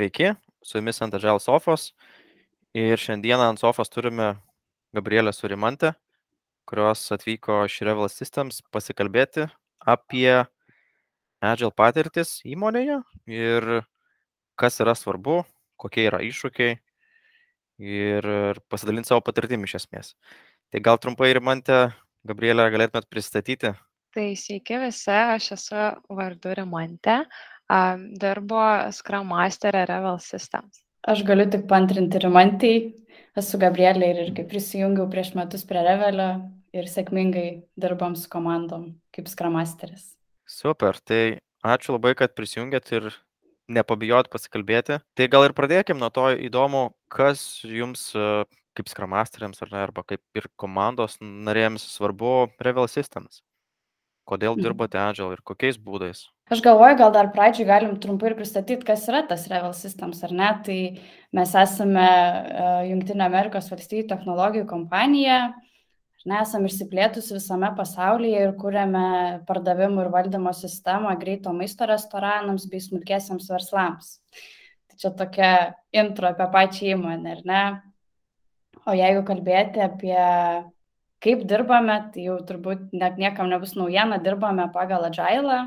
Sveiki, su jumis ant Agile sofos ir šiandieną ant sofos turime Gabrielę Surimantę, kurios atvyko iš Revel Systems pasikalbėti apie Agile patirtis įmonėje ir kas yra svarbu, kokie yra iššūkiai ir pasidalinti savo patirtim iš esmės. Tai gal trumpai Rimantė, Gabrielę, galėtumėt pristatyti? Tai sveiki visi, aš esu vardu Rimantė, dirbu Scrum Master Revel Systems. Aš galiu tik pantrinti Rimantį, esu Gabrielė ir irgi prisijungiau prieš metus prie Revelio ir sėkmingai dirbam su komandom kaip Scrum Masteris. Super, tai ačiū labai, kad prisijungėt ir nepabijot pasikalbėti. Tai gal ir pradėkim nuo to įdomu, kas jums kaip skramasteriams ar ne, arba kaip ir komandos narėms svarbu Revel Systems. Kodėl Mhm. dirbote Agile ir kokiais būdais? Aš galvoju, gal dar pradžioj galim trumpai ir pristatyti, kas yra tas Revel Systems, ar ne? Tai mes esame uh, Junktinė Amerikos valstybių technologijų kompanija, ar ne, esame išsiplėtusi visame pasaulyje ir kūrėme pardavimų ir valdymo sistemą greito maisto restoranams bei smulkėsiams verslams. Tai čia tokia intro apie pačią įmonę, ar ne? O jeigu kalbėti apie kaip dirbame, tai jau turbūt net niekam nebus naujiena, dirbame pagal Agile,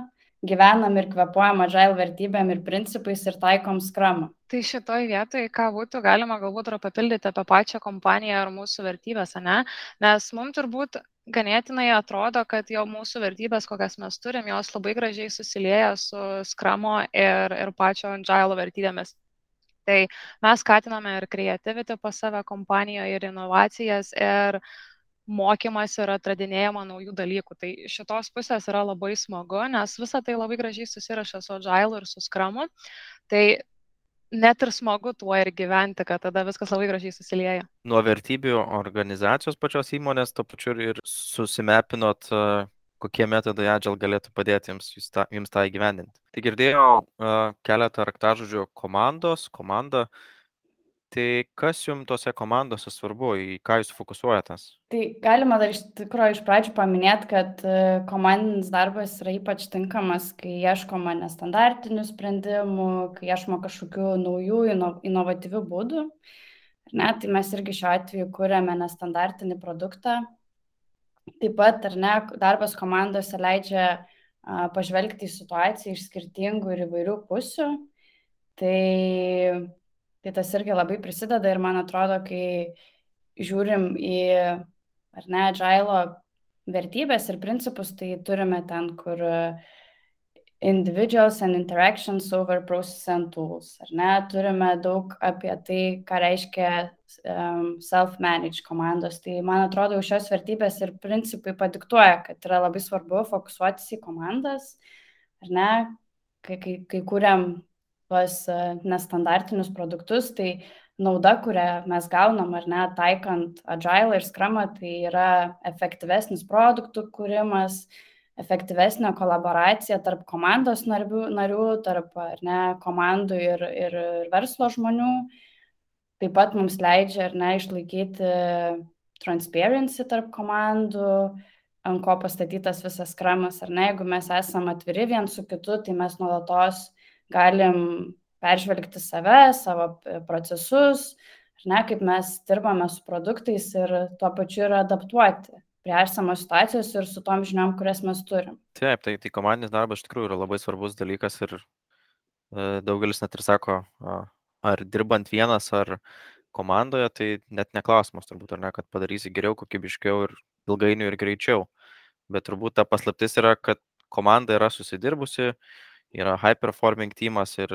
gyvenam ir kvepuojam Agile vertybėm ir principais ir taikom skramą. Tai šitoj vietoj, ką būtų galima galbūt ir papildyti apie pačią kompaniją ar mūsų vertybės, ne? Nes mums turbūt ganėtinai atrodo, kad jau mūsų vertybės, kokias mes turim, jos labai gražiai susilieja su skramo ir, ir pačio Agile vertybėmis. Tai mes skatiname ir kreativity pas save kompanijoje, ir inovacijas, ir uh, mokymas ir atradinėjama naujų dalykų. Tai šitos pusės yra labai smagu, nes visa tai labai gražiai susiraša su Agile ir su Scrumu. Tai net ir smagu tuo ir gyventi, kad tada viskas labai gražiai susilieja. Nuo vertybių organizacijos pačios įmonės, to pačiu ir susimepinot, kokie metodai Agile galėtų padėti jums, jums, tą, jums tą įgyvendinti. Tai girdėjau uh, keletą raktažodžių komandos, komanda. Tai kas jums tose komandose svarbu, į ką jūs fokusuojatės? Tai galima dar iš tikrųjų iš pradžių paminėti, kad e, komandinis darbas yra ypač tinkamas, kai ieškoma nestandartinių sprendimų, kai ieškoma kažkokių naujų, ino, inovatyvių būdų. Ne, tai mes irgi šiuo atveju kūrėme nestandartinį produktą. Taip pat, ar ne, darbas komandose leidžia pažvelgti į situaciją iš skirtingų ir įvairių pusių. Tai Tai tas irgi labai prisideda ir man atrodo, kai žiūrim į, ar ne, agilo vertybės ir principus, tai turime ten, kur individuals and interactions over process and tools, ar ne, turime daug apie tai, ką reiškia um, self-manage komandos. Tai man atrodo, šios vertybės ir principai padiktuoja, kad yra labai svarbu fokusuotis į komandas, ar ne, kai, kai, kai kuriam tuos e, nestandartinius produktus, tai nauda, kurią mes gaunam ar ne, taikant Agile ir Scrumą, tai yra efektyvesnis produktų kūrimas, efektyvesnė kolaboracija tarp komandos narių, narių tarp ne, komandų ir, ir verslo žmonių. Taip pat mums leidžia ar ne išlaikyti transparency tarp komandų, ant ko pastatytas visas skramas, ar ne, jeigu mes esame atviri vien su kitu, tai mes nuolatos galim peržvelgti save, savo procesus, ne, kaip mes dirbame su produktais ir tuo pačiu ir adaptuoti prie esamos situacijos ir su tom žiniom, kurias mes turim. Taip, tai, tai komandinis darbas iš tikrųjų yra labai svarbus dalykas ir e, daugelis net ir sako, ar dirbant vienas ar komandoje, tai net neklausimas turbūt, ar ne, kad padarysi geriau, kokybiškiau ir ilgainiui ir greičiau. Bet turbūt ta paslaptis yra, kad komanda yra susidirbusi, yra high performing teamas ir,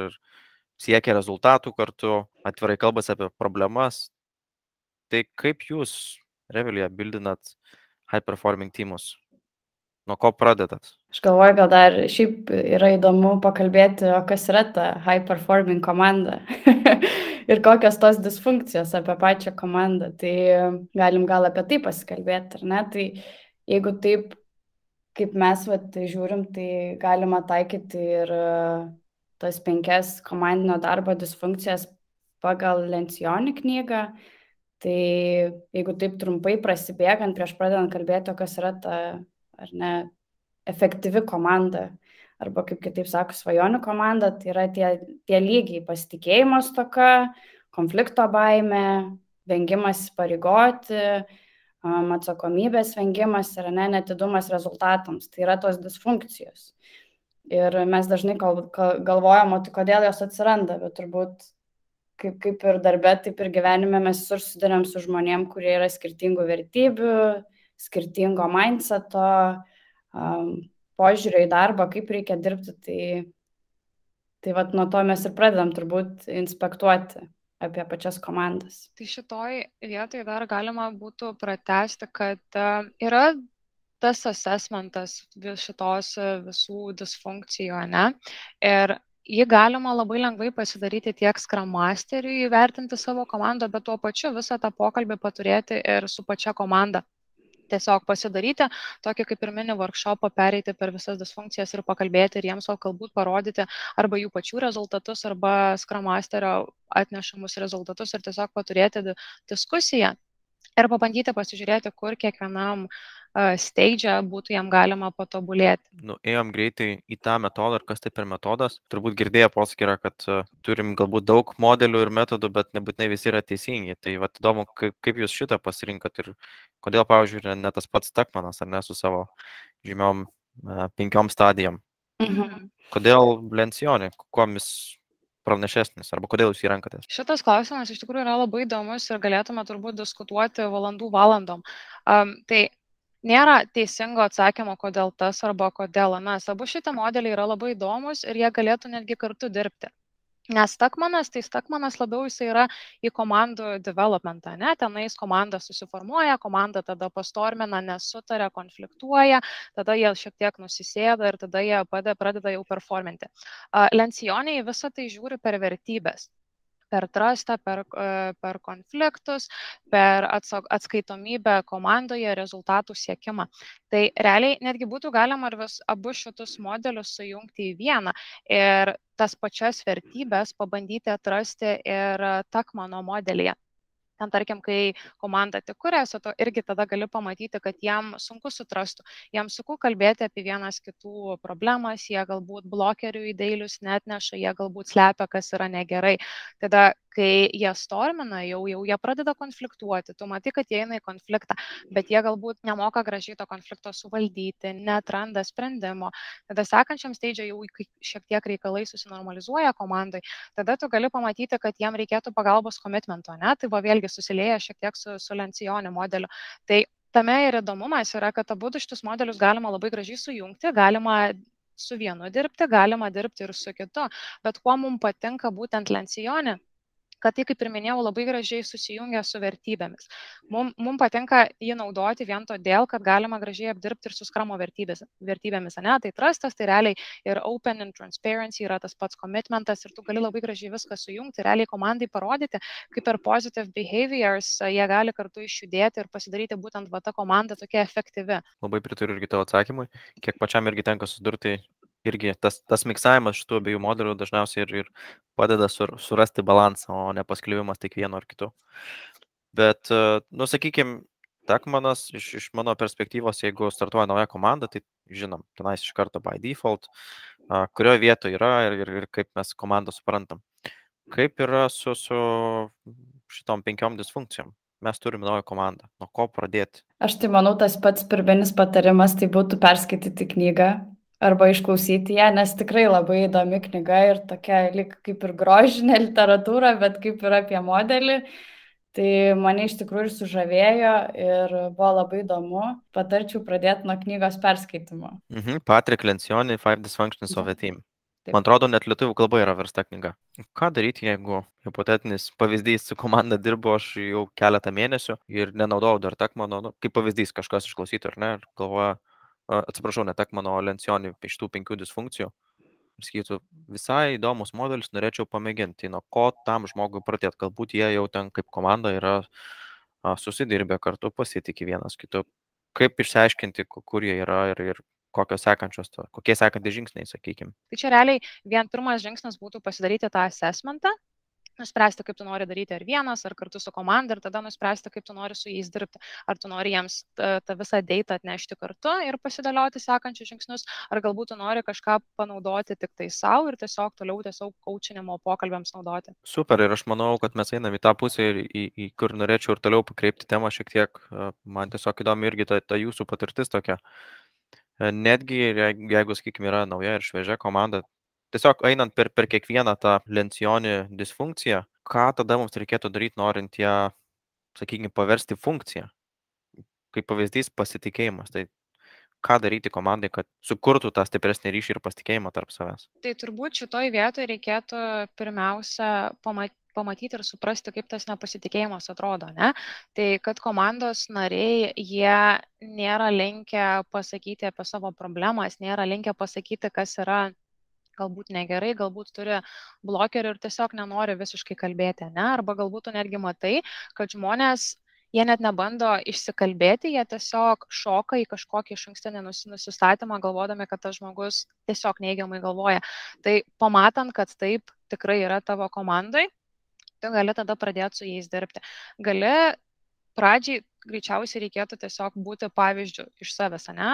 siekia rezultatų kartu, atvirai kalbasi apie problemas. Tai kaip jūs, Revelija, bildinat high performing teamus? Nuo ko pradedat? Aš galvoju, gal dar šiaip yra įdomu pakalbėti, o kas yra ta high performing komanda ir kokios tos disfunkcijos apie pačią komandą. Tai galim gal apie tai pasikalbėti, ar ne? Tai jeigu taip, kaip mes vat, žiūrim, tai galima taikyti ir tas penkias komandinio darbo disfunkcijas pagal Lencioni knygą. Tai jeigu taip trumpai prasibėgant, prieš pradedant kalbėti, kas yra ta, ar ne, efektyvi komanda, arba kaip kitaip sako, svajonių komanda, tai yra tie, tie lygiai pasitikėjimo stoka, konflikto baime, vengimas pareigoti, atsakomybės vengimas ir ne, netidumas rezultatams. Tai yra tos disfunkcijos. Ir mes dažnai galvojam, o tai kodėl jos atsiranda, bet turbūt kaip, kaip ir darbė, taip ir gyvenime mes visur sudarėm su žmonėm, kurie yra skirtingų vertybių, skirtingo mindseto, um, požiūrio į darbą, kaip reikia dirbti. Tai, tai vat, nuo to mes ir pradedam turbūt inspektuoti apie pačias komandas. Tai šitoj vietoje dar galima būtų pratesti, kad yra tas assessmentas šitos visų disfunkcijų, ne? Ir jį galima labai lengvai pasidaryti tiek Scrum Masteriui įvertinti savo komandą, bet tuo pačiu visą tą pokalbį paturėti ir su pačia komanda. Tiesiog pasidaryti tokį kaip ir mini workshopą, pereiti per visas disfunkcijas ir pakalbėti ir jiems galbūt parodyti arba jų pačių rezultatus, arba Scrum Masterio atnešamus rezultatus ir tiesiog paturėti diskusiją ir pabandyti pasižiūrėti, kur kiekvienam stage būtų jam galima patobulėti. Nu, ėjom greitai į tą metodą ir kas tai per metodas. Turbūt girdėję posakį yra, kad turim galbūt daug modelių ir metodų, bet nebūtinai visi yra teisingi. Tai va, įdomu, kaip, kaip jūs šitą pasirinkot ir kodėl, pavyzdžiui, ne tas pats Takmanas ar ne su savo žymiom penkiom stadijom. Mhm. Kodėl Lencijonė, kuomis pranašesnis arba kodėl jūs jį renkatės? Šitas klausimas iš tikrųjų yra labai įdomus ir galėtume turbūt diskutuoti valandų valandom. Um, tai nėra teisingo atsakymo, kodėl tas arba kodėl anas. Abu šitie modeliai yra labai įdomus ir jie galėtų netgi kartu dirbti. Nes Stakmanas, tai Stakmanas labiau jis yra į komandų developmentą, ne, tenais komanda susiformuoja, komanda tada pastormina, nesutarė, konfliktuoja, tada jie šiek tiek nusisėda ir tada jie pradeda jau performinti. Lencioniai visą tai žiūri per vertybės per trastą, per, e, per konfliktus, per atskaitomybę komandoje, rezultatų siekimą. Tai realiai netgi būtų galima ir vis abu šitus modelius sujungti į vieną ir tas pačias vertybės pabandyti atrasti ir takmano modelyje ten tarkim, kai komanda tik kuriasi, to irgi tada gali pamatyti, kad jam sunku suprastų, jam sunku kalbėti apie vienas kitų problemas, jie galbūt blokerių įdailius net neša, jie galbūt slepia, kas yra negerai. Tada kai jie stormina, jau, jau jie pradeda konfliktuoti, tu matai, kad jie eina į konfliktą, bet jie galbūt nemoka gražiai to konflikto suvaldyti, netranda sprendimo. Tada sekančiam steidžiai jau šiek tiek reikalai susinormalizuoja komandai, tada tu gali pamatyti, kad jiem reikėtų pagalbos komitmento, ne? Tai va vėlgi susilieja šiek tiek su, su Lencijonė modeliu. Tai tame ir įdomumas yra, kad abu šitus modelius galima labai gražiai sujungti, galima su vienu dirbti, galima dirbti ir su kitu. Bet kuo mums patinka būtent Lencijonė, kad tai, kaip ir minėjau, labai gražiai susijungia su vertybėmis. Mums mum patinka jį naudoti vien todėl, kad galima gražiai apdirbti ir su skramo vertybėmis. Ne? Tai trustas, tai realiai ir open and transparency yra tas pats commitmentas ir tu gali labai gražiai viską sujungti, realiai komandai parodyti, kaip per positive behaviors jie gali kartu išjudėti ir pasidaryti būtent va ta komanda tokia efektyvi. Labai pritariu irgi tavo atsakymui, kiek pačiam irgi tenka sudurti irgi tas, tas miksavimas šitų abiejų modelių dažniausiai ir, ir padeda sur, surasti balansą, o ne pasklivimas tik vieno ar kito. Bet, e, nu, sakykime, Takmanas iš, iš mano perspektyvos, jeigu startuoja nauja komanda, tai žinom, tenais iš karto by default, kurioje vietoje yra ir, ir, ir kaip mes komandą suprantam. Kaip yra su, su šitom penkiom disfunkcijom? Mes turime naują komandą. Nuo ko pradėti? Aš tai manau, tas pats pirminis patarimas tai būtų perskaityti knygą arba išklausyti ją, nes tikrai labai įdomi knyga ir tokia lik kaip ir grožinė literatūra, bet kaip ir apie modelį. Tai mane iš tikrųjų ir sužavėjo ir buvo labai įdomu. Patarčiau pradėti nuo knygos perskaitimo. Mhm. Patrick Lencioni, Five Dysfunctions of a Team. Taip. Man atrodo, net lietuvių kalba yra versta knyga. Ką daryti, jeigu hipotetinis pavyzdys su komanda dirbo aš jau keletą mėnesių ir nenaudojau dar tak mano, nu, kaip pavyzdys kažkas išklausytų ar ne, ir galvoja, atsiprašau, netek mano lencijonį iš tų penkių disfunkcijų. Ir sakytų, visai įdomus modelis, norėčiau pamėginti, tai nuo ko tam žmogui pradėti. Galbūt jie jau ten kaip komanda yra susidirbę kartu, pasitikė vienas kitu. Kaip išsiaiškinti, kur jie yra ir, ir kokios sekančios, kokie sekantys žingsniai, sakykime. Tai čia realiai vien pirmas žingsnis būtų pasidaryti tą assessmentą, nuspręsti, kaip tu nori daryti ar vienas, ar kartu su komanda ir tada nuspręsti, kaip tu nori su jais dirbti. Ar tu nori jiems tą visą dėtą atnešti kartu ir pasidėlioti sekančius žingsnius, ar galbūt tu nori kažką panaudoti tik tai savo ir tiesiog toliau tiesiog kaučinimo pokalbėms naudoti. Super ir aš manau, kad mes einam į tą pusę ir į, į kur norėčiau ir toliau pakreipti temą šiek tiek. Man tiesiog įdomi irgi ta, ta jūsų patirtis tokia. Netgi jeigu, sakykime, yra nauja ir šviežia komanda, tiesiog einant per, per kiekvieną tą lencijonį disfunkciją, ką tada mums reikėtų daryti, norint ją, sakykime, paversti funkciją. Kaip pavyzdys pasitikėjimas. Tai ką daryti komandai, kad sukurtų tą stipresnį ryšį ir pasitikėjimą tarp savęs? Tai turbūt šitoj vietoje reikėtų pirmiausia pamatyti pamatyti ir suprasti, kaip tas nepasitikėjimas atrodo, ne? Tai kad komandos nariai, jie nėra linkę pasakyti apie savo problemas, nėra linkę pasakyti, kas yra galbūt negerai, galbūt turi blokerių ir tiesiog nenori visiškai kalbėti, ne? Arba galbūt tu netgi matai, kad žmonės jie net nebando išsikalbėti, jie tiesiog šoka į kažkokį iš ankstinį nusistatymą, galvodami, kad tas žmogus tiesiog neigiamai galvoja. Tai pamatant, kad taip tikrai yra tavo komandai, tu gali tada pradėti su jais dirbti. Gali pradžiai greičiausiai reikėtų tiesiog būti pavyzdžių iš savęs, ne,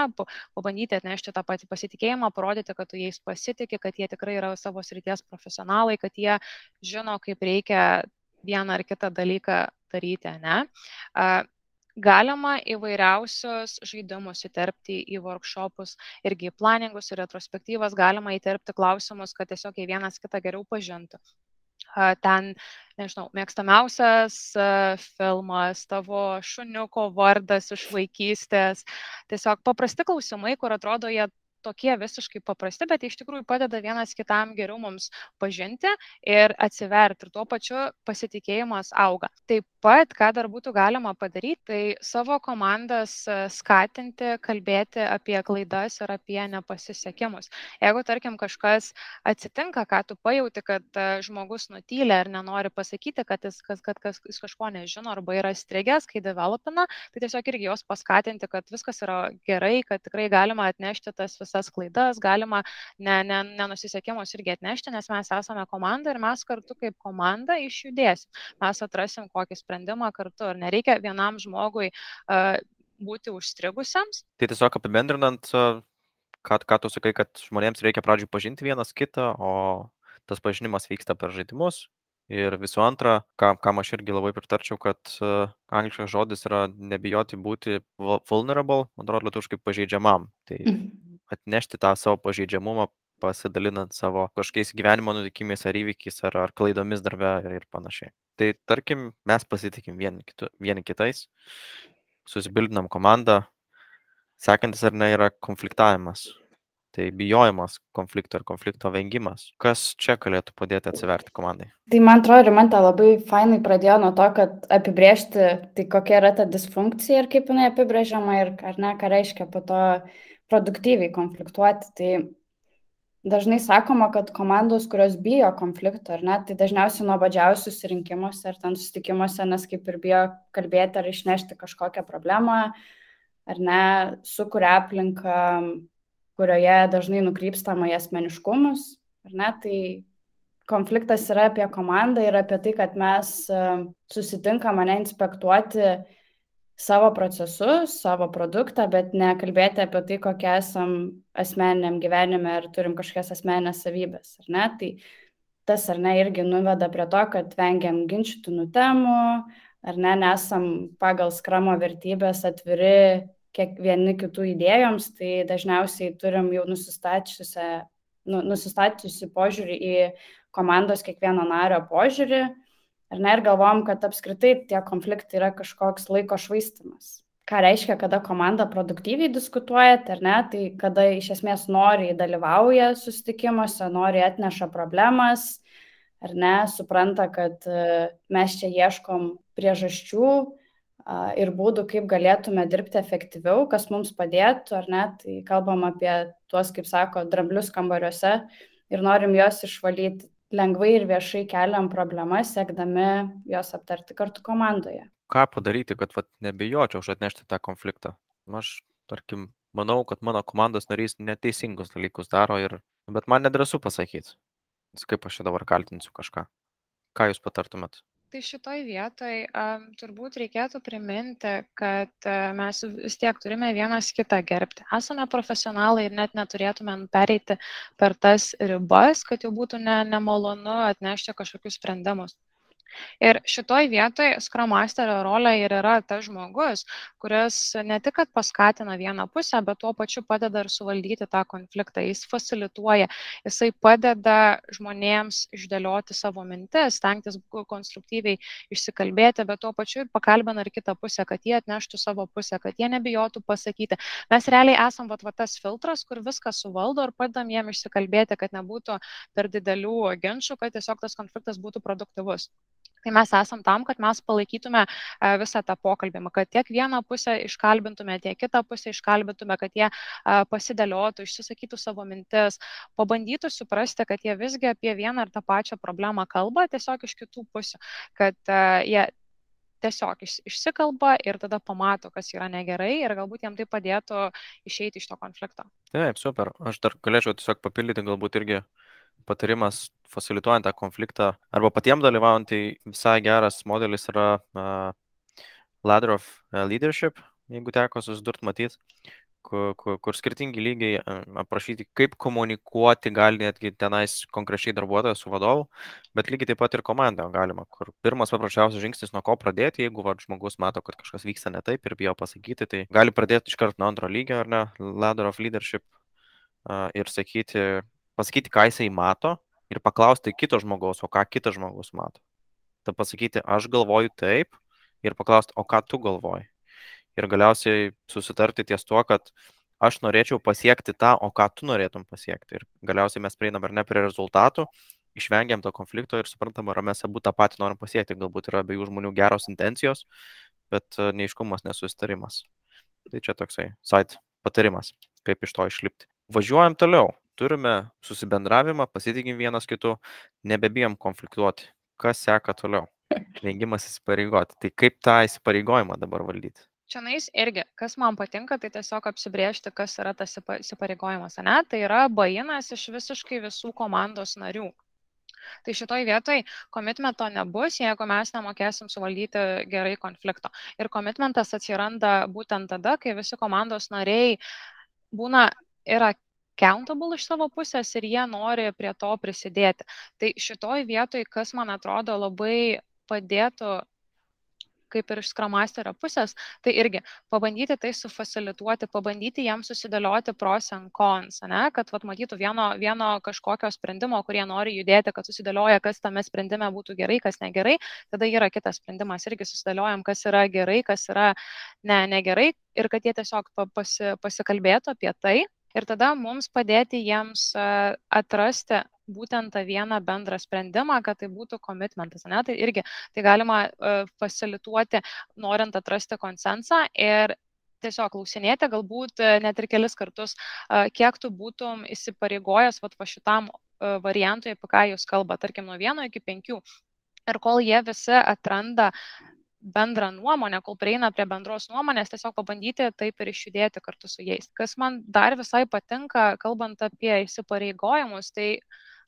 pabandyti atnešti tą patį pasitikėjimą, parodyti, kad tu jais pasitikė, kad jie tikrai yra savo srities profesionalai, kad jie žino, kaip reikia vieną ar kitą dalyką daryti, ne. Galima įvairiausius žaidimus įterpti į workshopus, irgi planingus ir retrospektyvas galima įterpti klausimus, kad tiesiog jie vienas kitą geriau pažintų ten, nežinau, mėgstamiausias filmas, tavo šuniuko vardas iš vaikystės. Tiesiog paprasti klausimai, kur atrodo, jie tokie visiškai paprasti, bet iš tikrųjų padeda vienas kitam geriau mums pažinti ir atsiverti. Ir tuo pačiu pasitikėjimas auga. Taip pat, ką dar būtų galima padaryti, tai savo komandas e, skatinti, kalbėti apie klaidas ir apie nepasisekimus. Jeigu, tarkim, kažkas atsitinka, ką tu pajauti, kad e, žmogus nutylė ir nenori pasakyti, kad jis, kad, kad, kad jis kažko nežino arba yra strigęs, kai developina, tai tiesiog irgi jos paskatinti, kad viskas yra gerai, kad tikrai galima atnešti tas visas visas klaidas, galima ne, ne, nenusisekimus irgi atnešti, nes mes esame komanda ir mes kartu kaip komanda išjudėsim. Mes atrasim kokį sprendimą kartu ir nereikia vienam žmogui uh, būti užstrigusiems. Tai tiesiog apibendrinant, ką, ką tu sakai, kad žmonėms reikia pradžiui pažinti vienas kitą, o tas pažinimas vyksta per žaidimus, Ir visų antra, kam, kam aš irgi labai pritarčiau, kad uh, angliškas žodis yra nebijoti būti vulnerable, man atrodo, lietuviškai pažeidžiamam. Tai mhm atnešti tą savo pažeidžiamumą, pasidalinant savo kažkokiais gyvenimo nutikimais ar įvykiais ar, ar klaidomis darbe ir panašiai. Tai tarkim, mes pasitikim vieni, kitu, vieni kitais, susibildinam komandą, sekantis ar ne yra konfliktavimas. Tai bijojimas konflikto ir konflikto vengimas. Kas čia galėtų padėti atsiverti komandai? Tai man atrodo, Rimantė labai fainai pradėjo nuo to, kad apibriežti, tai kokia yra ta disfunkcija ir kaip jinai apibrėžiama ir ar ne, ką reiškia po to produktyviai konfliktuoti. Tai dažnai sakoma, kad komandos, kurios bijo konflikto, ar ne, tai dažniausiai nuobodžiausių susirinkimuose ar ten susitikimuose, nes kaip ir bijo kalbėti ar išnešti kažkokią problemą, ar ne, sukuria aplinką, kurioje dažnai nukrypstama į asmeniškumus, ar ne, tai konfliktas yra apie komandą ir apie tai, kad mes susitinkam mane inspektuoti savo procesus, savo produktą, bet nekalbėti apie tai, kokie esam asmeniniam gyvenime ir turim kažkokias asmeninės savybės, ar ne? Tai tas ar ne irgi nuveda prie to, kad vengiam ginčytinų temų, ar ne, nesam pagal skramo vertybės atviri kiek vieni kitų idėjoms, tai dažniausiai turim jau nusistačiusi, nu, nusistačiusi požiūrį į komandos kiekvieno nario požiūrį ar ne, ir galvom, kad apskritai tie konfliktai yra kažkoks laiko švaistimas. Ką reiškia, kada komanda produktyviai diskutuojat, ar ne, tai kada iš esmės noriai dalyvauja susitikimuose, noriai atneša problemas, ar ne, supranta, kad e, mes čia ieškom priežasčių ir būdų, kaip galėtume dirbti efektyviau, kas mums padėtų, ar ne, tai kalbam apie tuos, kaip sako, dramblius kambariuose ir norim juos išvalyti lengvai ir viešai keliam problemas, siekdami jos aptarti kartu komandoje. Ką padaryti, kad vat, nebijočiau už atnešti tą konfliktą? Aš, tarkim, manau, kad mano komandos narys neteisingus dalykus daro, ir, bet man nedrąsu pasakyti. Kaip aš čia dabar kaltinsiu kažką. Ką jūs patartumėt? Tai šitoj vietoj um, turbūt reikėtų priminti, kad uh, mes vis tiek turime vienas kitą gerbti. Esame profesionalai ir net neturėtume pereiti per tas ribas, kad jau būtų ne, nemalonu atnešti kažkokius sprendimus. Ir šitoj vietoj Scrum Masterio rolė ir yra tas žmogus, kuris ne tik, kad paskatina vieną pusę, bet tuo pačiu padeda ir suvaldyti tą konfliktą. Jis facilituoja, jisai padeda žmonėms išdėlioti savo mintis, stengtis konstruktyviai išsikalbėti, bet tuo pačiu ir pakalbina ir kitą pusę, kad jie atneštų savo pusę, kad jie nebijotų pasakyti. Mes realiai esam vat, vat tas filtras, kur viską suvaldo ir padam jiem išsikalbėti, kad nebūtų per didelių ginčių, kad tiesiog tas konfliktas būtų produktyvus. Tai mes esam tam, kad mes palaikytume e, visą tą pokalbį, kad tiek vieną pusę iškalbintume, tiek kitą pusę iškalbintume, kad jie e, pasidėliotų, išsisakytų savo mintis, pabandytų suprasti, kad jie visgi apie vieną ar tą pačią problemą kalba tiesiog iš kitų pusių, kad e, jie tiesiog išsikalba ir tada pamato, kas yra negerai ir galbūt jam tai padėtų išeiti iš to konflikto. Taip, super. Aš dar galėčiau tiesiog papildyti galbūt irgi uh, patarimas facilituojant tą konfliktą arba patiems dalyvaujant, tai visai geras modelis yra uh, Ladder of Leadership, jeigu teko susidurt matyti, kur, kur, kur skirtingi lygiai aprašyti, kaip komunikuoti gali netgi tenais konkrečiai darbuotojas su vadovu, bet lygiai taip pat ir komanda galima, kur pirmas paprasčiausias žingsnis, nuo ko pradėti, jeigu va, žmogus mato, kad kažkas vyksta ne taip ir bijo pasakyti, tai gali pradėti iškart nuo antro lygio, ar ne, Ladder of Leadership uh, ir sakyti, pasakyti, ką jisai mato ir paklausti kito žmogaus, o ką kitas žmogus mato. Ta pasakyti, aš galvoju taip ir paklausti, o ką tu galvoji. Ir galiausiai susitarti ties tuo, kad aš norėčiau pasiekti tą, o ką tu norėtum pasiekti. Ir galiausiai mes prieinam ar ne prie rezultatų, išvengiam to konflikto ir suprantam, ar mes abu tą patį norim pasiekti. Galbūt yra abiejų žmonių geros intencijos, bet e, neiškumas, nesusitarimas. Tai čia toksai sait patarimas, kaip iš to išlipti. Važiuojam toliau turime susibendravimą, pasitikim vienas kitu, nebebijom konfliktuoti. Kas seka toliau? Vengimas įsipareigoti. Tai kaip tą įsipareigojimą dabar valdyti? Čia nais irgi, kas man patinka, tai tiesiog apsibriežti, kas yra tas įsipareigojimas. Ne? Tai yra bainas iš visiškai visų komandos narių. Tai šitoj vietoj komitmento nebus, jeigu mes nemokėsim suvaldyti gerai konflikto. Ir komitmentas atsiranda būtent tada, kai visi komandos nariai būna, yra accountable iš savo pusės ir jie nori prie to prisidėti. Tai šitoj vietoj, kas man atrodo labai padėtų kaip ir iš skramasterio pusės, tai irgi pabandyti tai sufacilituoti, pabandyti jiems susidėlioti pros and cons, ne? kad vat, matytų vieno, vieno kažkokio sprendimo, kurie nori judėti, kad susidėlioja, kas tame sprendime būtų gerai, kas negerai, tada yra kitas sprendimas, irgi susidėliojam, kas yra gerai, kas yra ne, negerai ir kad jie tiesiog pasi, pasikalbėtų apie tai ir tada mums padėti jiems atrasti būtent tą vieną bendrą sprendimą, kad tai būtų komitmentas. Ne? Tai irgi tai galima facilituoti, norint atrasti konsensą ir tiesiog klausinėti, galbūt net ir kelis kartus, kiek tu būtum įsipareigojęs va, va šitam variantui, apie ką jūs kalbate, tarkim, nuo vieno iki penkių. Ir kol jie visi atranda bendrą nuomonę, kol prieina prie bendros nuomonės, tiesiog pabandyti taip ir išjudėti kartu su jais. Kas man dar visai patinka, kalbant apie įsipareigojimus, tai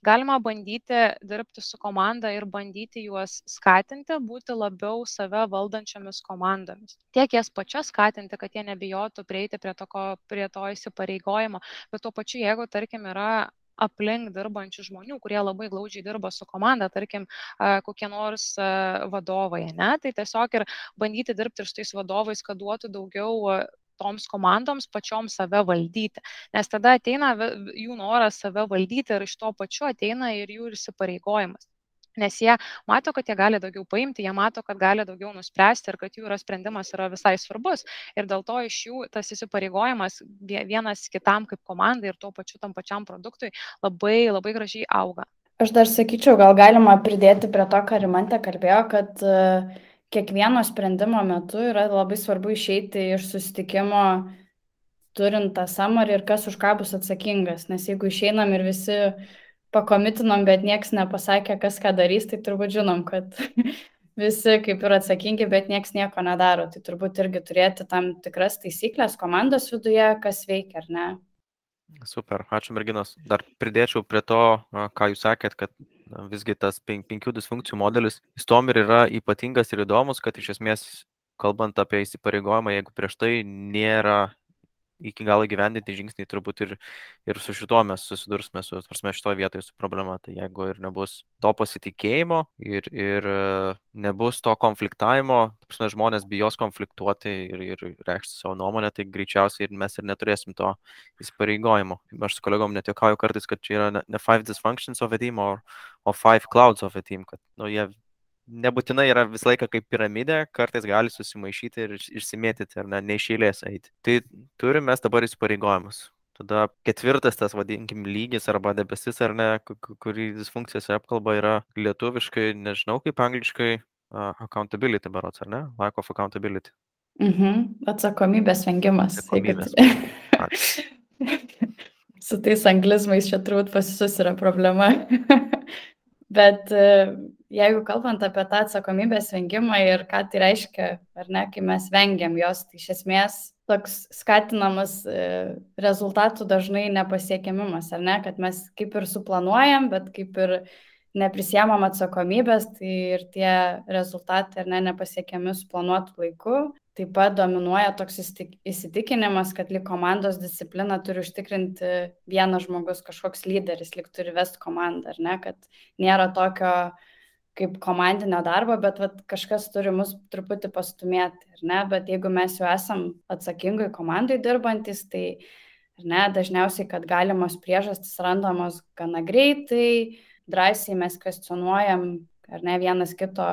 galima bandyti dirbti su komanda ir bandyti juos skatinti būti labiau save valdančiomis komandomis. Tiek jas pačias skatinti, kad jie nebijotų prieiti prie, toko, prie to įsipareigojimo, bet tuo pačiu, jeigu, tarkim, yra aplink dirbančių žmonių, kurie labai glaudžiai dirba su komanda, tarkim, kokie nors vadovai, ne? Tai tiesiog ir bandyti dirbti ir su tais vadovais, kad duotų daugiau toms komandoms pačioms save valdyti. Nes tada ateina jų noras save valdyti ir iš to pačiu ateina ir jų įsipareigojimas nes jie mato, kad jie gali daugiau paimti, jie mato, kad gali daugiau nuspręsti ir kad jų yra sprendimas yra visai svarbus. Ir dėl to iš jų tas įsipareigojimas vienas kitam kaip komandai ir tuo pačiu tam pačiam produktui labai, labai gražiai auga. Aš dar sakyčiau, gal galima pridėti prie to, ką Rimantė kalbėjo, kad kiekvieno sprendimo metu yra labai svarbu išeiti iš susitikimo turint tą samarį ir kas už ką bus atsakingas. Nes jeigu išeinam ir visi pakomitinom, bet nieks nepasakė, kas ką darys, tai turbūt žinom, kad visi kaip ir atsakingi, bet nieks nieko nedaro. Tai turbūt irgi turėti tam tikras taisyklės komandos viduje, kas veikia ar ne. Super, ačiū merginos. Dar pridėčiau prie to, ką jūs sakėt, kad visgi tas penkių disfunkcijų modelis, jis tom ir yra ypatingas ir įdomus, kad iš esmės, kalbant apie įsipareigojimą, jeigu prieš tai nėra iki galo gyvendinti žingsniai turbūt ir, ir su šituo mes susidursime, su, prasme, šitoje vietoje su problema. Tai jeigu ir nebus to pasitikėjimo ir, ir nebus to konfliktavimo, prasme, žmonės bijos konfliktuoti ir, ir reikšti savo nuomonę, tai greičiausiai ir mes ir neturėsim to įsipareigojimo. Aš su kolegom netiekauju kartais, kad čia yra ne, five dysfunctions of a team, o five clouds of a team, kad nu, jie nebūtinai yra visą laiką kaip piramidė, kartais gali susimaišyti ir išsimėtyti ar ne, neišėlės eiti. Tai turime mes dabar įsipareigojimus. Tada ketvirtas tas, vadinkim, lygis arba debesis ar ne, kurį disfunkcijose apkalba yra lietuviškai, nežinau kaip angliškai, uh, accountability berots, ar ne? Lack of accountability. Mhm. Atsakomybės vengimas. Atsakomybės. Su tais anglizmais čia turbūt pasisus yra problema. Bet jeigu kalbant apie tą atsakomybės vengimą ir ką tai reiškia, ar ne, kai mes vengiam jos, tai iš esmės toks skatinamas rezultatų dažnai nepasiekiamimas, ar ne, kad mes kaip ir suplanuojam, bet kaip ir neprisiemam atsakomybės, tai ir tie rezultatai ar ne nepasiekiami suplanuotų laiku. Taip pat dominuoja toks įsitikinimas, kad lyg komandos discipliną turi užtikrinti vienas žmogus, kažkoks lyderis, lyg turi vesti komandą, ar ne, kad nėra tokio kaip komandinio darbo, bet vat, kažkas turi mus truputį pastumėti, ar ne, bet jeigu mes jau esam atsakingai komandai dirbantis, tai ne, dažniausiai, kad galimos priežastys randamos gana greitai, drąsiai mes kvestionuojam, ar ne vienas kito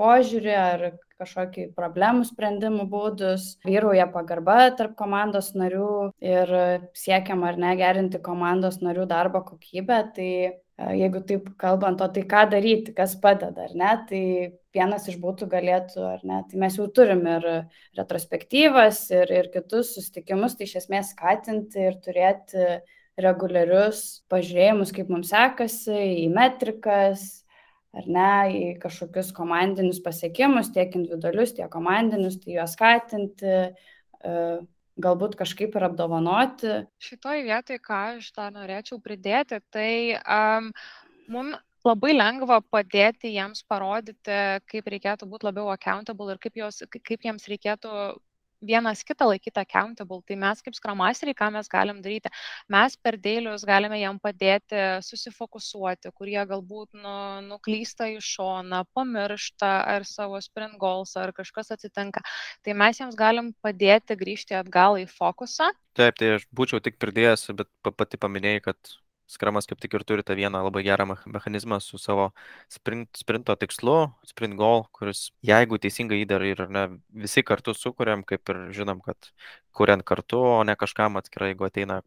požiūrį ar kažkokį problemų sprendimų būdus, vyrauja pagarba tarp komandos narių ir siekiam ar ne gerinti komandos narių darbo kokybę, tai e, jeigu taip kalbant, o tai ką daryti, kas padeda, ar ne, tai vienas iš būtų galėtų, ar ne, tai mes jau turim ir retrospektyvas, ir, ir kitus susitikimus, tai iš esmės skatinti ir turėti reguliarius pažiūrėjimus, kaip mums sekasi, į metrikas, ar ne, į kažkokius komandinius pasiekimus, tiek individualius, tiek komandinius, tai juos skatinti, e, galbūt kažkaip ir apdovanoti. Šitoj vietoj, ką aš dar norėčiau pridėti, tai um, mums labai lengva padėti jiems parodyti, kaip reikėtų būti labiau accountable ir kaip, jos, kaip jiems reikėtų vienas kitą laikyti accountable. Tai mes kaip skramasteriai, ką mes galim daryti? Mes per dėlius galime jam padėti susifokusuoti, kurie galbūt nu, nuklysta į šoną, pamiršta ar savo sprint goals, ar kažkas atsitinka. Tai mes jiems galim padėti grįžti atgal į fokusą. Taip, tai aš būčiau tik pridėjęs, bet pati paminėjai, kad Skramas kaip tik ir turi tą vieną labai gerą mechanizmą su savo sprint, sprinto tikslu, sprint goal, kuris, jeigu teisingai įdara ir ne, visi kartu sukūrėm, kaip ir žinom, kad kuriant kartu, o ne kažkam atskirai, jeigu ateina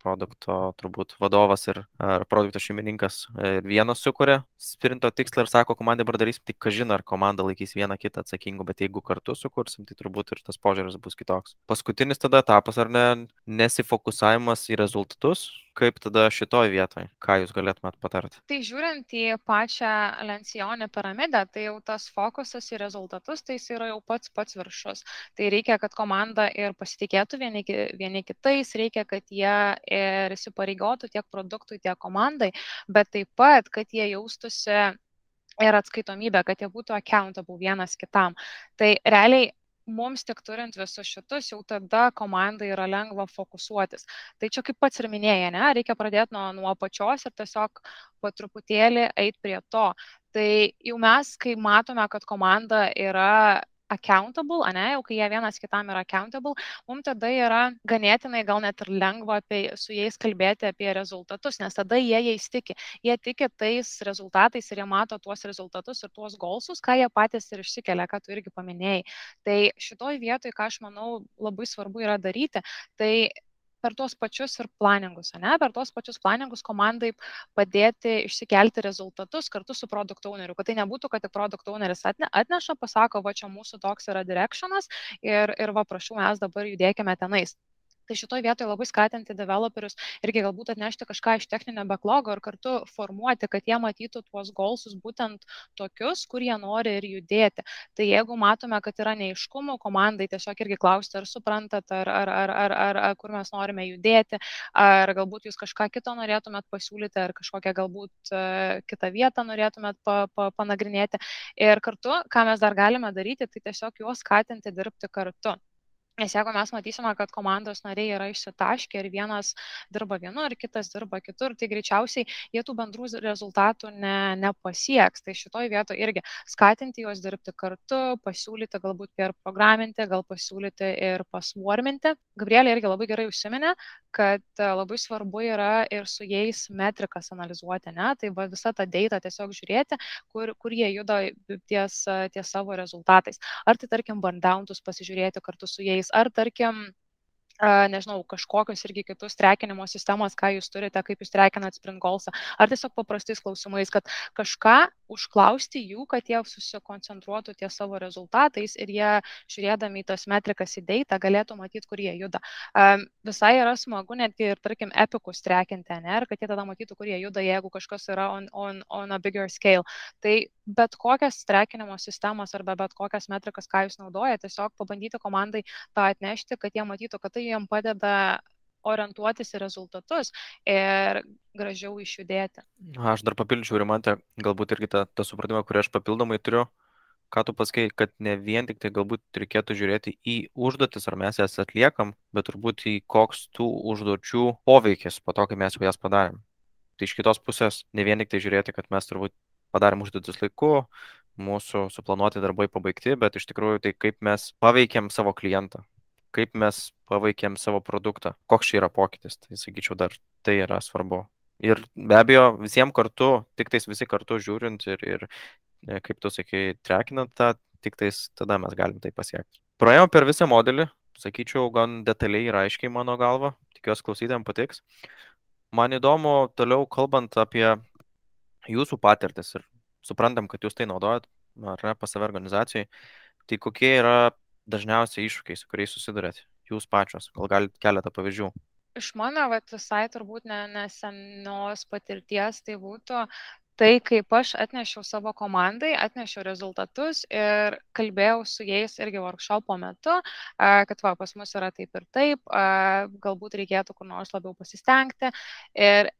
produkto turbūt vadovas ir ar produkto šeimininkas ir vienas sukuria sprinto tikslą ir sako, komandai dabar darysim, tai kažin ar komanda laikys vieną kitą atsakingų, bet jeigu kartu sukursim, tai turbūt ir tas požiūris bus kitoks. Paskutinis tada etapas, ar ne, nesifokusavimas į rezultatus, kaip tada šitoj vietoj, ką jūs galėtumėt patarti? Tai žiūrint į pačią lencijonę piramidę, tai jau tas fokusas į rezultatus, tai jis yra jau pats pats viršus. Tai reikia, kad komanda ir pasitikėtų vieni, vieni kitais, reikia, kad jie ir įsipareigotų tiek produktui, tiek komandai, bet taip pat, kad jie jaustųsi ir atskaitomybę, kad jie būtų accountable vienas kitam. Tai realiai mums tik turint visus šitus, jau tada komandai yra lengva fokusuotis. Tai čia kaip pats ir minėjai, ne, reikia pradėti nuo, nuo pačios ir tiesiog po truputėlį eiti prie to. Tai jau mes, kai matome, kad komanda yra accountable, ane, jau kai jie vienas kitam yra accountable, mums tada yra ganėtinai gal net ir lengva apie, su jais kalbėti apie rezultatus, nes tada jie jais tiki. Jie tiki tais rezultatais ir jie mato tuos rezultatus ir tuos golsus, ką jie patys ir išsikelia, ką tu irgi paminėjai. Tai šitoj vietoj, ką aš manau labai svarbu yra daryti, tai per tuos pačius ir planingus, ne, per tuos pačius planingus komandai padėti išsikelti rezultatus kartu su produkt owneriu, kad tai nebūtų, kad tik produkt owneris atneša, pasako, va čia mūsų toks yra directionas ir, ir va prašau, mes dabar judėkime tenais. Tai šitoje vietoje labai skatinti developerius irgi galbūt atnešti kažką iš techninio backlogo ir kartu formuoti, kad jie matytų tuos golsus būtent tokius, kur jie nori ir judėti. Tai jeigu matome, kad yra neiškumų, komandai tiesiog irgi klausti, ar suprantat, ar, ar, ar, ar, ar, ar kur mes norime judėti, ar galbūt jūs kažką kito norėtumėt pasiūlyti, ar kažkokią galbūt uh, kitą vietą norėtumėt pa, pa, panagrinėti. Ir kartu, ką mes dar galime daryti, tai tiesiog juos skatinti dirbti kartu. Nes jeigu mes matysime, kad komandos nariai yra išsitaškę ir vienas dirba vienur, kitas dirba kitur, tai greičiausiai jie tų bendrų rezultatų ne, nepasieks. Tai šitoje vietoje irgi skatinti juos dirbti kartu, pasiūlyti galbūt ir programinti, gal pasiūlyti ir pasvarminti. Gabrielė irgi labai gerai užsiminė, kad e, labai svarbu yra ir su jais metrikas analizuoti, ne? tai va, visą tą data tiesiog žiūrėti, kur, kur jie juda ties, ties savo rezultatais. Ar tai tarkim burndowntus pasižiūrėti kartu su jais, ar tarkim nežinau, kažkokius irgi kitus trekinimo sistemas, ką jūs turite, kaip jūs trekinat sprint goalsą, ar tiesiog paprastais klausimais, kad kažką užklausti jų, kad jie susikoncentruotų ties savo rezultatais ir jie, žiūrėdami į tas metrikas į data, galėtų matyti, kur jie juda. Um, visai yra smagu netgi ir, tarkim, epikus trekinti, ne, ir kad jie tada matytų, kur jie juda, jeigu kažkas yra on, on, on a bigger scale. Tai bet kokias trekinimo sistemas arba bet kokias metrikas, ką jūs naudojate, tiesiog pabandyti komandai tą atnešti, kad jie matytų, kad tai jiem padeda orientuotis į rezultatus ir gražiau išjudėti. Aš dar papildyčiau, Rimantė, galbūt irgi tą, tą supratimą, kurį aš papildomai turiu, ką tu pasakai, kad ne vien tik tai galbūt reikėtų žiūrėti į užduotis, ar mes jas atliekam, bet turbūt į koks tų užduočių poveikis po to, kai mes jau jas padarėm. Tai iš kitos pusės ne vien tik tai žiūrėti, kad mes turbūt padarėm užduotis laiku, mūsų suplanuoti darbai pabaigti, bet iš tikrųjų tai kaip mes paveikėm savo klientą, kaip mes paveikėm savo produktą, koks čia yra pokytis, tai sakyčiau, dar tai yra svarbu. Ir be abejo, visiems kartu, tik tais visi kartu žiūrint ir, ir e, kaip tu sakai, trekinant tą, tik tais tada mes galim tai pasiekti. Praėjom per visą modelį, sakyčiau, gan detaliai ir aiškiai mano galva, tikiuosi klausytėm patiks. Man įdomu, toliau kalbant apie jūsų patirtis ir suprantam, kad jūs tai naudojat, ar ne, pas save organizacijai, tai kokie yra dažniausiai iššūkiai, su kuriais susidurėt jūs pačios? Gal galite keletą pavyzdžių? Iš mano vat, visai turbūt nesenios ne patirties tai būtų tai, kaip aš atnešiau savo komandai, atnešiau rezultatus ir kalbėjau su jais irgi workshopo metu, kad va, pas mus yra taip ir taip, galbūt reikėtų kur nors labiau pasistengti. Ir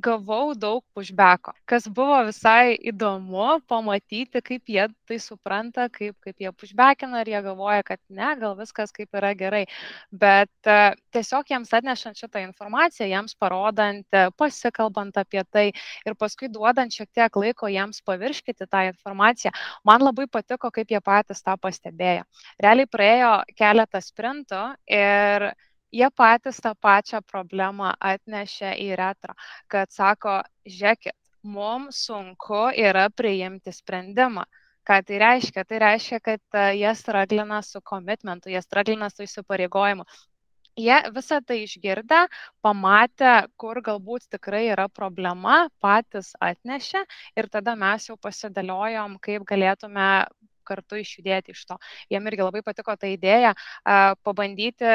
gavau daug pushbacko, kas buvo visai įdomu pamatyti, kaip jie tai supranta, kaip, kaip jie pushbackina ir jie galvoja, kad ne, gal viskas kaip yra gerai. Bet uh, tiesiog jiems atnešant šitą informaciją, jiems parodant, uh, pasikalbant apie tai ir paskui duodant šiek tiek laiko jiems pavirškyti tą informaciją, man labai patiko, kaip jie patys tą pastebėjo. Realiai praėjo keletas sprintų ir jie patys tą pačią problemą atnešė į retro, kad sako, žiūrėkit, mums sunku yra priimti sprendimą. Ką tai reiškia? Tai reiškia, kad e, jie straglina su komitmentu, jie straglina su įsipareigojimu. Jie visą tai išgirdę, pamatę, kur galbūt tikrai yra problema, patys atnešė ir tada mes jau pasidėliojom, kaip galėtume kartu išjudėti iš to. Jiem irgi labai patiko ta idėja pabandyti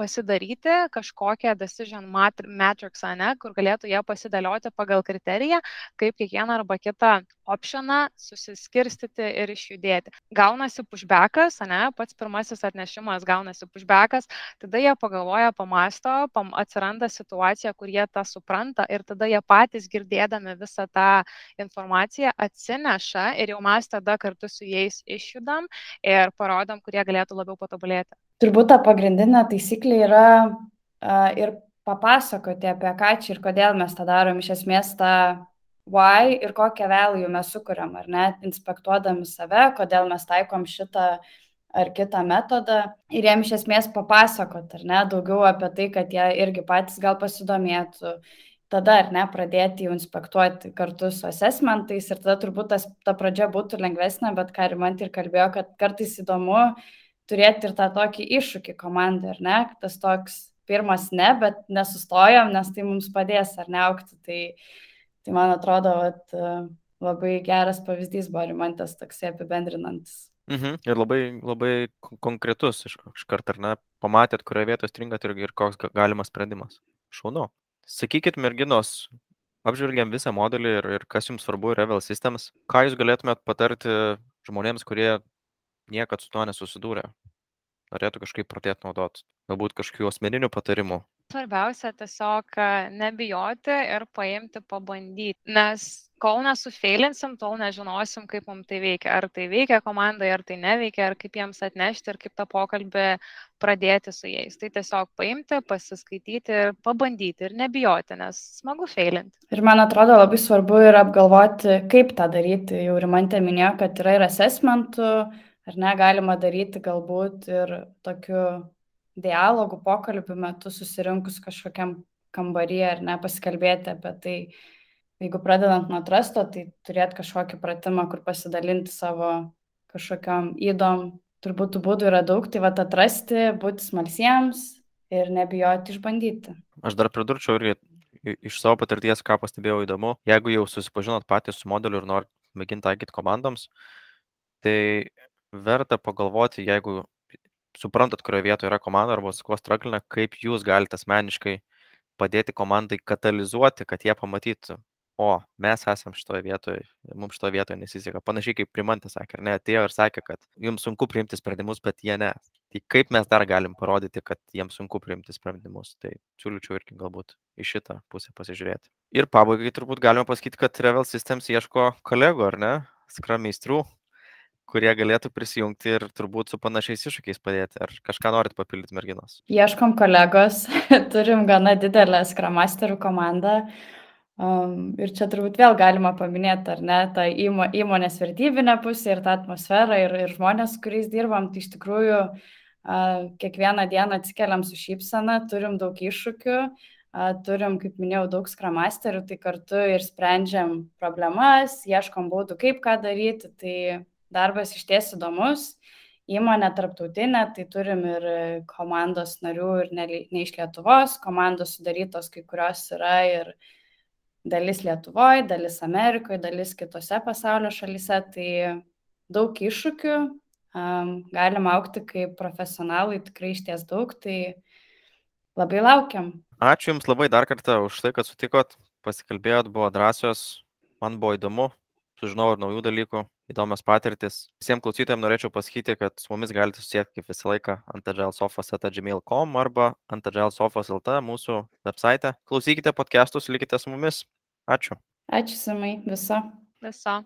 pasidaryti kažkokią decision matrix, ne, kur galėtų jie pasidėlioti pagal kriteriją, kaip kiekvieną arba kitą optioną susiskirstyti ir išjudėti. Gaunasi pushbackas, ne, pats pirmasis atnešimas gaunasi pushbackas, tada jie pagalvoja, pamasto, pam, atsiranda situacija, kur jie tą supranta ir tada jie patys girdėdami visą tą informaciją atsineša ir jau mes tada kartu su jais išjudam ir parodom, kurie galėtų labiau patobulėti turbūt ta pagrindinė taisyklė yra uh, ir papasakoti apie ką čia ir kodėl mes tą darom, iš esmės tą why ir kokią value mes sukuriam, ar ne, inspektuodami save, kodėl mes taikom šitą ar kitą metodą. Ir jiem iš esmės papasakot, ar ne, daugiau apie tai, kad jie irgi patys gal pasidomėtų. Tada, ar ne, pradėti jau inspektuoti kartu su assessmentais ir tada turbūt tas, ta pradžia būtų lengvesnė, bet ką ir man ir kalbėjo, kad kartais įdomu uh, turėti ir tą tokį iššūkį komandai, ar ne? Tas toks pirmas ne, bet nesustojom, nes tai mums padės ar neaukti. Tai, tai man atrodo, vat, labai geras pavyzdys buvo rimantas toksai apibendrinantis. Mhm. Ir labai, labai kon- konkretus iš, iš karto, ar ne, pamatėt, kurioje vietoje stringat ir, ir koks ga- galimas sprendimas. Šaunu. Sakykit, merginos, apžvelgiam visą modelį ir, ir kas jums svarbu Revel Systems. Ką jūs galėtumėt patarti žmonėms, kurie niekad su tuo nesusidūrė? Norėtų kažkaip pradėti naudoti. Galbūt kažkokių asmeninių patarimų. Svarbiausia tiesiog nebijoti ir paimti pabandyti. Nes kol nesufeilinsim, tol nežinosim, kaip mums tai veikia. Ar tai veikia komandai, ar tai neveikia, ar kaip jiems atnešti ir kaip tą pokalbį pradėti su jais. Tai tiesiog paimti, pasiskaityti ir pabandyti ir nebijoti, nes smagu feilinti. Ir man atrodo labai svarbu yra apgalvoti, kaip tą daryti. Jau Rimantė minėjo, kad yra ir assessmentų, ar ne, galima daryti galbūt ir tokiu dialogų pokalbių metu susirinkus kažkokiam kambaryje ar ne pasikalbėti apie tai. Jeigu pradedant nuo trasto, tai turėti kažkokį pratimą, kur pasidalinti savo kažkokiam įdom. Turbūt tų būdų yra daug, tai va atrasti, būti smalsiems ir nebijoti išbandyti. Aš dar pridurčiau irgi iš savo patirties, ką pastebėjau įdomu. Jeigu jau susipažinot patys su modeliu ir norit mėginti taikyti komandoms, tai verta pagalvoti, jeigu suprantat, kurioje vietoje yra komanda arba su kuo straglina, kaip jūs galite asmeniškai padėti komandai katalizuoti, kad jie pamatytų, o mes esam šitoje vietoje, mums šitoje vietoje nesiseka. Panašiai kaip primantė sakė, ne, atėjo ir sakė, kad jums sunku priimti sprendimus, bet jie ne. Tai kaip mes dar galim parodyti, kad jiems sunku priimti sprendimus. Tai siūlyčiau irgi galbūt į šitą pusę pasižiūrėti. Ir pabaigai turbūt galima pasakyti, kad Revel Systems ieško kolegų, ar ne, skram meistrų, kurie galėtų prisijungti ir turbūt su panašiais iššūkiais padėti. Ar kažką norit papildyti merginos? Ieškom kolegos, turim gana didelę skramasterų komandą. Um, ir čia turbūt vėl galima paminėti, ar ne, tą įmo, įmonės vertybinę pusę ir tą atmosferą ir, ir žmonės, su kuriais dirbam, tai iš tikrųjų uh, kiekvieną dieną atsikeliam su šypsena, turim daug iššūkių, uh, turim, kaip minėjau, daug skramasterių, tai kartu ir sprendžiam problemas, ieškom būdų, kaip ką daryti, tai darbas iš ties įdomus. Įmonė tarptautinė, tai turim ir komandos narių ir ne, ne iš Lietuvos, komandos sudarytos kai kurios yra ir dalis Lietuvoje, dalis Amerikoje, dalis kitose pasaulio šalyse, tai daug iššūkių, um, galima aukti kaip profesionalai, tikrai iš ties daug, tai labai laukiam. Ačiū Jums labai dar kartą už tai, kad sutikot, pasikalbėjot, buvo drąsios, man buvo įdomu, sužinojau ir naujų dalykų, įdomios patirtis. Visiems klausytojams norėčiau pasakyti, kad su mumis galite susisiekti kaip visą laiką ant agilesofas.gmail.com arba ant agilesofas.lt mūsų website. Klausykite podcastus, likite su mumis. Ačiū. Ačiū, Simai, viso. Viso.